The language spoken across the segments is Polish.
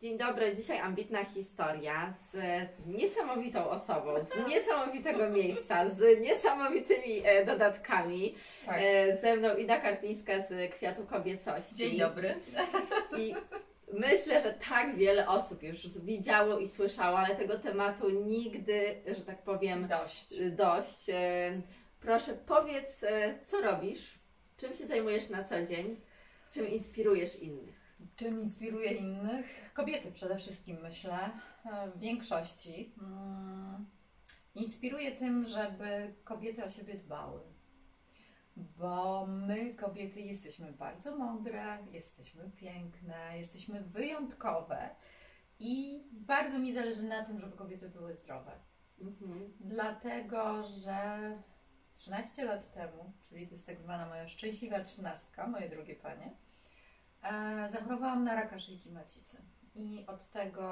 Dzień dobry, dzisiaj ambitna historia z niesamowitą osobą, z niesamowitego miejsca, z niesamowitymi e, dodatkami. Tak. E, Ze mną Ida Karpińska z Kwiatu Kobiecości. Dzień dobry. I myślę, że tak wiele osób już widziało i słyszało, ale tego tematu nigdy, że tak powiem, Dość. dość. E, Proszę, powiedz, e, co robisz, czym się zajmujesz na co dzień, czym inspirujesz innych. Czym inspiruje innych? Kobiety przede wszystkim, myślę, e, w większości. Mm, Inspiruje tym, żeby kobiety o siebie dbały. Bo my, kobiety, jesteśmy bardzo mądre, jesteśmy piękne, jesteśmy wyjątkowe i bardzo mi zależy na tym, żeby kobiety były zdrowe. Mhm. Dlatego, że 13 lat temu, czyli to jest tak zwana moja szczęśliwa trzynastka, moje drogie panie, zachorowałam na raka szyjki macicy. I od tego,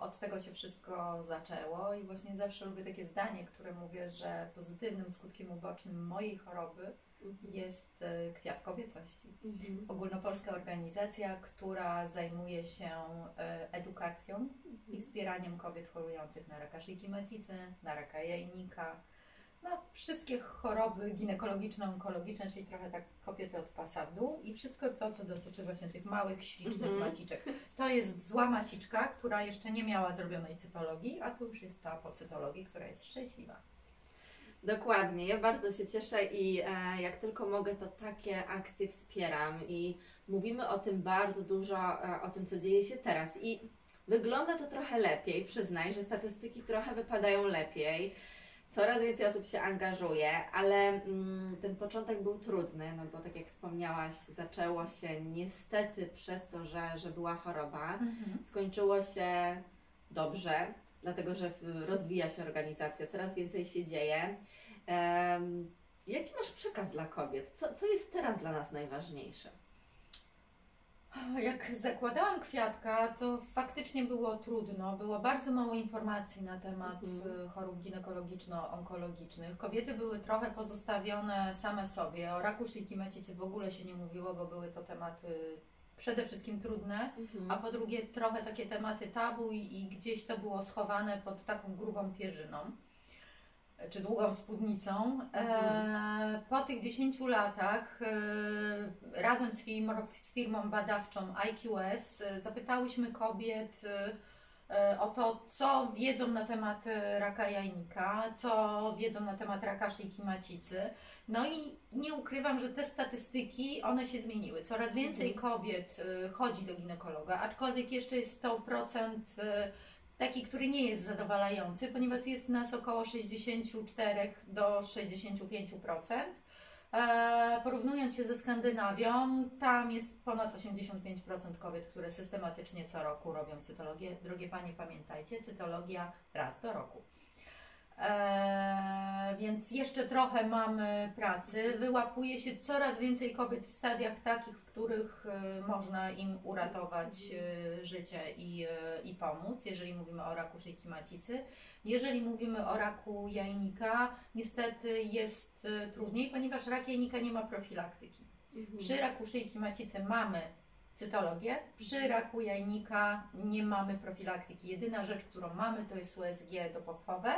od tego się wszystko zaczęło i właśnie zawsze lubię takie zdanie, które mówię, że pozytywnym skutkiem ubocznym mojej choroby jest e, kwiat kobiecości. Mhm. Ogólnopolska organizacja, która zajmuje się e, edukacją i wspieraniem kobiet chorujących na raka szyjki macicy, na raka jajnika, na wszystkie choroby ginekologiczno-onkologiczne, czyli trochę tak kobiety od pasa w dół i wszystko to, co dotyczy właśnie tych małych, ślicznych Mhm. maciczek. To jest zła maciczka, która jeszcze nie miała zrobionej cytologii, a to już jest ta po cytologii, która jest szczęśliwa. Dokładnie, ja bardzo się cieszę i e, jak tylko mogę, to takie akcje wspieram i mówimy o tym bardzo dużo, e, o tym, co dzieje się teraz i wygląda to trochę lepiej, przyznaj, że statystyki trochę wypadają lepiej, coraz więcej osób się angażuje, ale mm, ten początek był trudny, no bo tak jak wspomniałaś, zaczęło się niestety przez to, że, że była choroba, skończyło się dobrze, dlatego że rozwija się organizacja, coraz więcej się dzieje. Em, jaki masz przekaz dla kobiet? Co, co jest teraz dla nas najważniejsze? Jak zakładałam kwiatka, to faktycznie było trudno. Było bardzo mało informacji na temat Mhm. y, chorób ginekologiczno-onkologicznych. Kobiety były trochę pozostawione same sobie. O raku szyjki macicy w ogóle się nie mówiło, bo były to tematy przede wszystkim trudne, a po drugie trochę takie tematy tabu i, i gdzieś to było schowane pod taką grubą pierzyną czy długą spódnicą. E, po tych 10 latach e, razem z firmą, z firmą badawczą IQS e, zapytałyśmy kobiet o to, co wiedzą na temat raka jajnika, co wiedzą na temat raka szyjki macicy. No i nie ukrywam, że te statystyki, one się zmieniły. Coraz więcej kobiet e, chodzi do ginekologa, aczkolwiek jeszcze jest to procent taki, który nie jest zadowalający, ponieważ jest nas około 64 do 65%. E, porównując się ze Skandynawią, tam jest ponad 85% kobiet, które systematycznie co roku robią cytologię. Drogie Panie, pamiętajcie, cytologia raz do roku. E, więc jeszcze trochę mamy pracy. Wyłapuje się coraz więcej kobiet w stadiach takich, w których e, można im uratować e, życie i, e, i pomóc, jeżeli mówimy o raku szyjki macicy. Jeżeli mówimy o raku jajnika, niestety jest trudniej, ponieważ rak jajnika nie ma profilaktyki. Przy raku szyjki macicy mamy cytologię, przy raku jajnika nie mamy profilaktyki. Jedyna rzecz, którą mamy, to jest USG dopochwowe,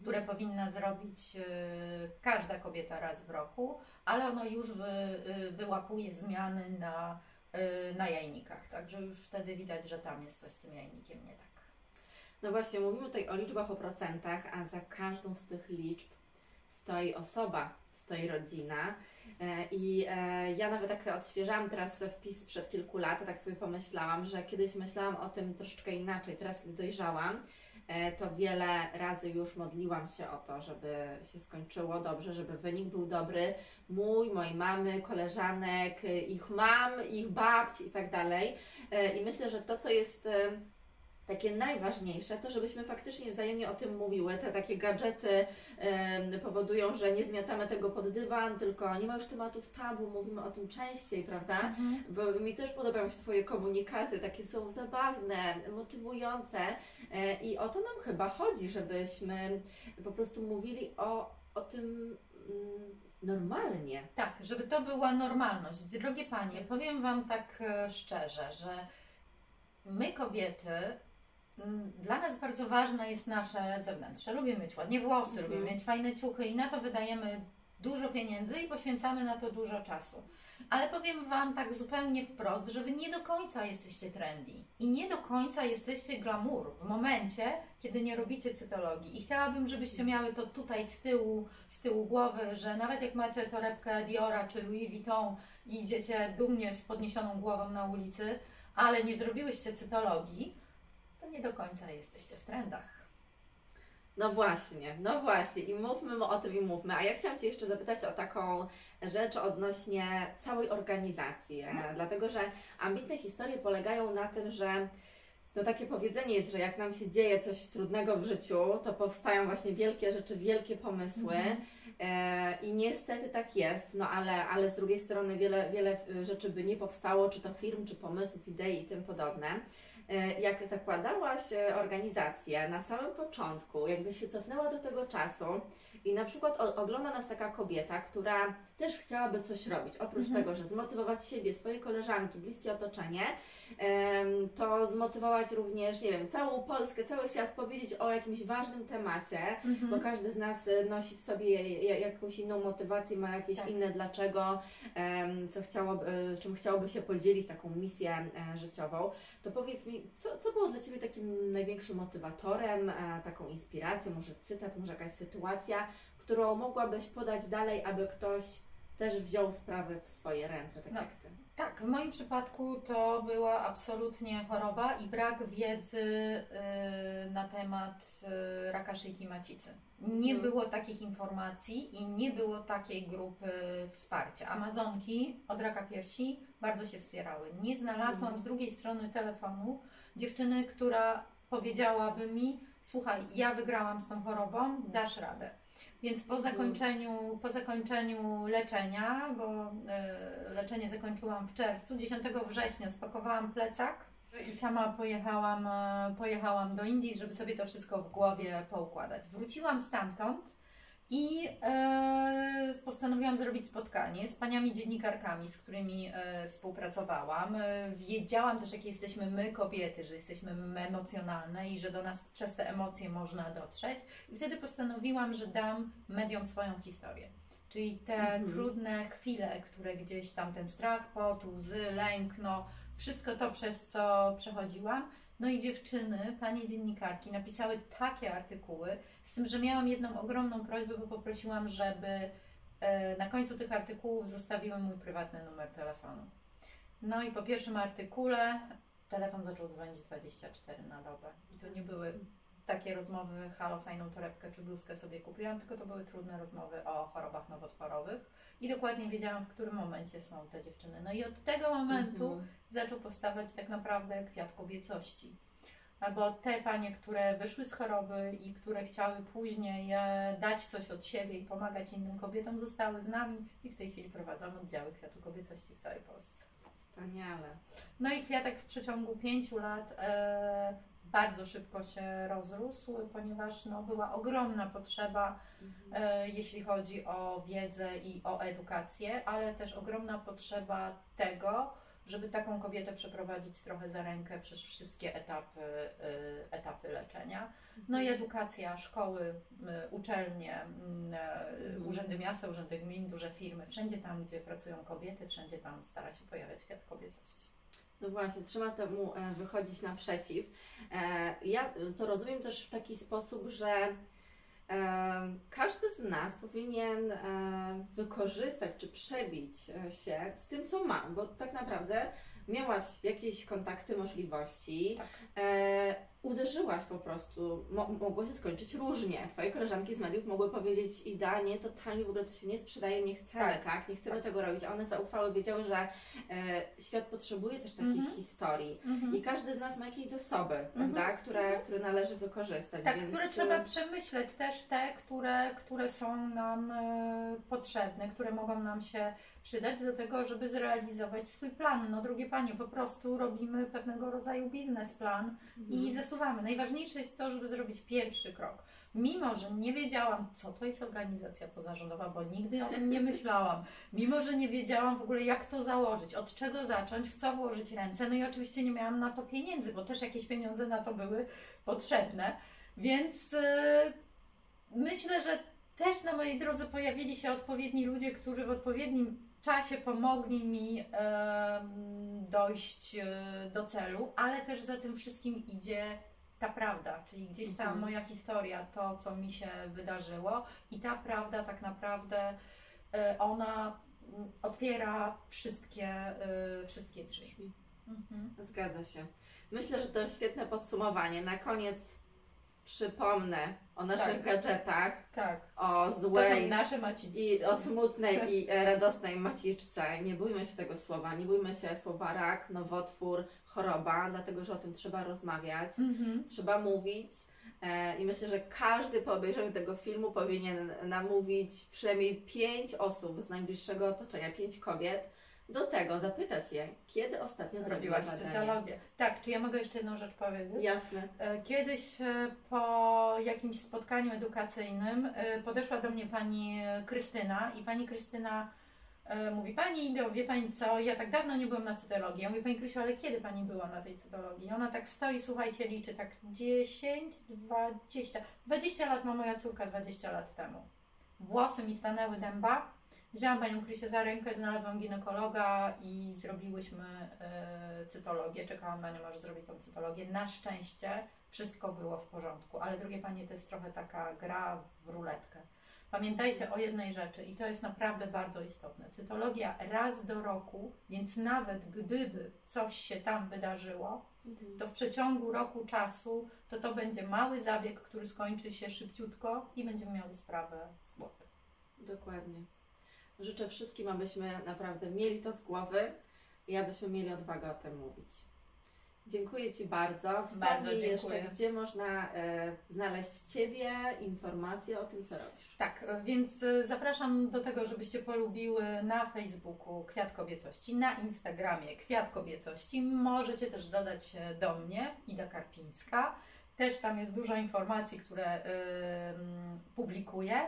które powinna zrobić y, każda kobieta raz w roku, ale ono już wy, y, wyłapuje zmiany na, y, na jajnikach. Także już wtedy widać, że tam jest coś z tym jajnikiem nie tak. No właśnie, mówimy tutaj o liczbach, o procentach, a za każdą z tych liczb stoi osoba, stoi rodzina. E, I e, ja nawet tak odświeżałam teraz wpis sprzed kilku lat, tak sobie pomyślałam, że kiedyś myślałam o tym troszeczkę inaczej. Teraz, kiedy dojrzałam, e, to wiele razy już modliłam się o to, żeby się skończyło dobrze, żeby wynik był dobry. Mój, mojej mamy, koleżanek, e, ich mam, ich babci i tak dalej. E, I myślę, że to, co jest e, takie najważniejsze, to żebyśmy faktycznie wzajemnie o tym mówiły. Te takie gadżety em, powodują, że nie zmiatamy tego pod dywan, tylko nie ma już tematów tabu, mówimy o tym częściej, prawda? Bo mi też podobają się Twoje komunikaty, takie są zabawne, motywujące e, i o to nam chyba chodzi, żebyśmy po prostu mówili o, o tym mm, normalnie. Tak, żeby to była normalność. Drogie Panie, powiem Wam tak e, szczerze, że my kobiety, dla nas bardzo ważne jest nasze zewnętrzne. Lubimy mieć ładnie włosy, Mhm. lubimy mieć fajne ciuchy i na to wydajemy dużo pieniędzy i poświęcamy na to dużo czasu. Ale powiem Wam tak zupełnie wprost, że Wy nie do końca jesteście trendy i nie do końca jesteście glamour w momencie, kiedy nie robicie cytologii. I chciałabym, żebyście miały to tutaj z tyłu, z tyłu głowy, że nawet jak macie torebkę Diora czy Louis Vuitton i idziecie dumnie z podniesioną głową na ulicy, ale nie zrobiłyście cytologii, to nie do końca jesteście w trendach. No właśnie, no właśnie i mówmy o tym i mówmy. A ja chciałam Cię jeszcze zapytać o taką rzecz odnośnie całej organizacji, e, dlatego że ambitne historie polegają na tym, że no takie powiedzenie jest, że jak nam się dzieje coś trudnego w życiu, to powstają właśnie wielkie rzeczy, wielkie pomysły. E, I niestety tak jest, no ale, ale z drugiej strony wiele, wiele e, rzeczy by nie powstało, czy to firm, czy pomysłów, idei i tym podobne. E, Jak zakładałaś e, organizację na samym początku, jakbyś się cofnęła do tego czasu i na przykład ogląda nas taka kobieta, która też chciałaby coś robić, oprócz Mhm. tego, że zmotywować siebie, swoje koleżanki, bliskie otoczenie, to zmotywować również, nie wiem, całą Polskę, cały świat, powiedzieć o jakimś ważnym temacie, Mhm. bo każdy z nas y, nosi w sobie ja- jakąś inną motywację, ma jakieś Tak. inne dlaczego, co chciałoby, czym chciałoby się podzielić, taką misję e, życiową. To powiedz mi, co, co było dla Ciebie takim największym motywatorem, e, taką inspiracją, może cytat, może jakaś sytuacja, którą mogłabyś podać dalej, aby ktoś też wziął sprawy w swoje ręce, tak No. jak Ty. Tak, w moim przypadku to była absolutnie choroba i brak wiedzy y, na temat y, raka szyjki macicy. Nie Mhm. było takich informacji i nie było takiej grupy wsparcia. Amazonki od raka piersi bardzo się wspierały. Nie znalazłam Mhm. z drugiej strony telefonu dziewczyny, która powiedziałaby mi: Słuchaj, ja wygrałam z tą chorobą, dasz radę. Więc po zakończeniu, po zakończeniu leczenia, bo e, leczenie zakończyłam w czerwcu, 10 września spakowałam plecak i sama pojechałam, e, pojechałam do Indii, żeby sobie to wszystko w głowie poukładać. Wróciłam stamtąd i e, postanowiłam zrobić spotkanie z paniami dziennikarkami, z którymi e, współpracowałam. E, wiedziałam też, jakie jesteśmy my, kobiety, że jesteśmy emocjonalne i że do nas przez te emocje można dotrzeć. I wtedy postanowiłam, że dam mediom swoją historię. Czyli te Mhm. trudne chwile, które gdzieś tam ten strach, pot, łzy, lęk, no wszystko to, przez co przechodziłam. No i dziewczyny, panie dziennikarki, napisały takie artykuły, z tym, że miałam jedną ogromną prośbę, bo poprosiłam, żeby e, na końcu tych artykułów zostawiły mój prywatny numer telefonu. No i po pierwszym artykule telefon zaczął dzwonić 24 na dobę. I to nie były takie rozmowy, halo, fajną torebkę czy bluzkę sobie kupiłam, tylko to były trudne rozmowy o chorobach nowotworowych. I dokładnie wiedziałam, w którym momencie są te dziewczyny. No i od tego momentu Mhm. zaczął powstawać tak naprawdę kwiat kobiecości. Bo te panie, które wyszły z choroby i które chciały później e, dać coś od siebie i pomagać innym kobietom, zostały z nami i w tej chwili prowadzą oddziały kwiatu kobiecości w całej Polsce. Wspaniale. No i kwiatek w przeciągu pięciu lat e, bardzo szybko się rozrósł, ponieważ no, była ogromna potrzeba Mhm. e, jeśli chodzi o wiedzę i o edukację, ale też ogromna potrzeba tego, żeby taką kobietę przeprowadzić trochę za rękę przez wszystkie etapy, e, etapy leczenia. No i edukacja, szkoły, e, uczelnie, e, Mhm. urzędy miasta, urzędy gmin, duże firmy, wszędzie tam, gdzie pracują kobiety, wszędzie tam stara się pojawiać kwiat kobiecości. No właśnie, trzeba temu e, wychodzić naprzeciw. E, Ja to rozumiem też w taki sposób, że e, każdy z nas powinien wykorzystać czy przebić się z tym, co ma, bo tak naprawdę miałaś jakieś kontakty, możliwości, Tak. Uderzyłaś po prostu, mo, mogło się skończyć różnie. Twoje koleżanki z mediów mogły powiedzieć, Ida, nie, totalnie w ogóle to się nie sprzedaje, nie chcemy, tak, Tak. nie chcemy Tak. tego robić. A one zaufały, wiedziały, że e, świat potrzebuje też takich Mhm. historii. I każdy z nas ma jakieś zasoby, Mhm. prawda, które, które należy wykorzystać. Tak, więc, które e, trzeba przemyśleć, też te, które, które są nam e, potrzebne, które mogą nam się przydać do tego, żeby zrealizować swój plan. No drugie panie, po prostu robimy pewnego rodzaju biznesplan i Mhm. Zasuwamy. Najważniejsze jest to, żeby zrobić pierwszy krok. Mimo, że nie wiedziałam, co to jest organizacja pozarządowa, bo nigdy o tym nie myślałam, mimo, że nie wiedziałam w ogóle, jak to założyć, od czego zacząć, w co włożyć ręce, no i oczywiście nie miałam na to pieniędzy, bo też jakieś pieniądze na to były potrzebne, więc yy, myślę, że też na mojej drodze pojawili się odpowiedni ludzie, którzy w odpowiednim czasie pomogli mi dojść e, do celu, ale też za tym wszystkim idzie ta prawda, czyli gdzieś tam Mhm. moja historia, to co mi się wydarzyło i ta prawda tak naprawdę e, ona otwiera wszystkie, e, wszystkie drzwi. Mhm. Zgadza się. Myślę, że to świetne podsumowanie. Na koniec przypomnę o naszych Tak. gadżetach, Tak, o złej i o smutnej i radosnej maciczce. Nie bójmy się tego słowa. Nie bójmy się słowa rak, nowotwór, choroba, dlatego że o tym trzeba rozmawiać, Mhm. trzeba mówić. E, I myślę, że każdy po obejrzeniu tego filmu powinien namówić przynajmniej pięć osób z najbliższego otoczenia, pięć kobiet, do tego, zapytać je, kiedy ostatnio Zrobiłaś cytologię. Tak, czy ja mogę jeszcze jedną rzecz powiedzieć? Jasne. E, Kiedyś e, po jakimś spotkaniu edukacyjnym e, podeszła do mnie pani Krystyna i pani Krystyna mówi, pani Ido, wie pani co, ja tak dawno nie byłam na cytologii. Ja mówię, pani Krysiu, ale kiedy pani była na tej cytologii? I ona tak stoi, słuchajcie, liczy tak 10, 20, 20 lat ma moja córka 20 lat temu. Włosy mi stanęły dęba. Wzięłam panią Krysię za rękę, znalazłam ginekologa i zrobiłyśmy e, cytologię. Czekałam na nią, aż zrobi tą cytologię. Na szczęście wszystko było w porządku, ale drugie panie, to jest trochę taka gra w ruletkę. Pamiętajcie o jednej rzeczy i to jest naprawdę bardzo istotne. Cytologia raz do roku, więc nawet gdyby coś się tam wydarzyło, to w przeciągu roku czasu to to będzie mały zabieg, który skończy się szybciutko i będziemy miały sprawę z głowy. Dokładnie. Życzę wszystkim, abyśmy naprawdę mieli to z głowy i abyśmy mieli odwagę o tym mówić. Dziękuję Ci bardzo. Wspomnij dziękuję. jeszcze, gdzie można e, znaleźć Ciebie, informacje o tym, co robisz. Tak, więc e, zapraszam do tego, żebyście polubiły na Facebooku Kwiat Kobiecości, na Instagramie Kwiat Kobiecości. Możecie też dodać do mnie, Ida Karpińska. Też tam jest dużo informacji, które ym, publikuję.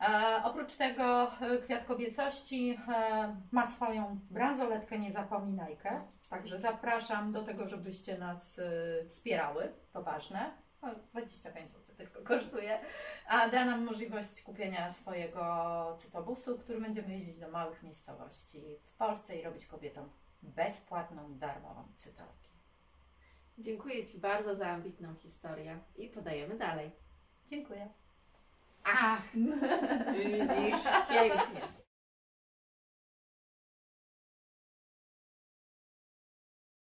E, oprócz tego e, Kwiat Kobiecości e, ma swoją bransoletkę Niezapominajkę. Także zapraszam do tego, żebyście nas e, wspierały. To ważne. O, 25 zł tylko kosztuje. A da nam możliwość kupienia swojego cytobusu, który będziemy jeździć do małych miejscowości w Polsce i robić kobietom bezpłatną, darmową cytologię. Dziękuję Ci bardzo za ambitną historię i podajemy dalej. Dziękuję. A, widzisz, pięknie.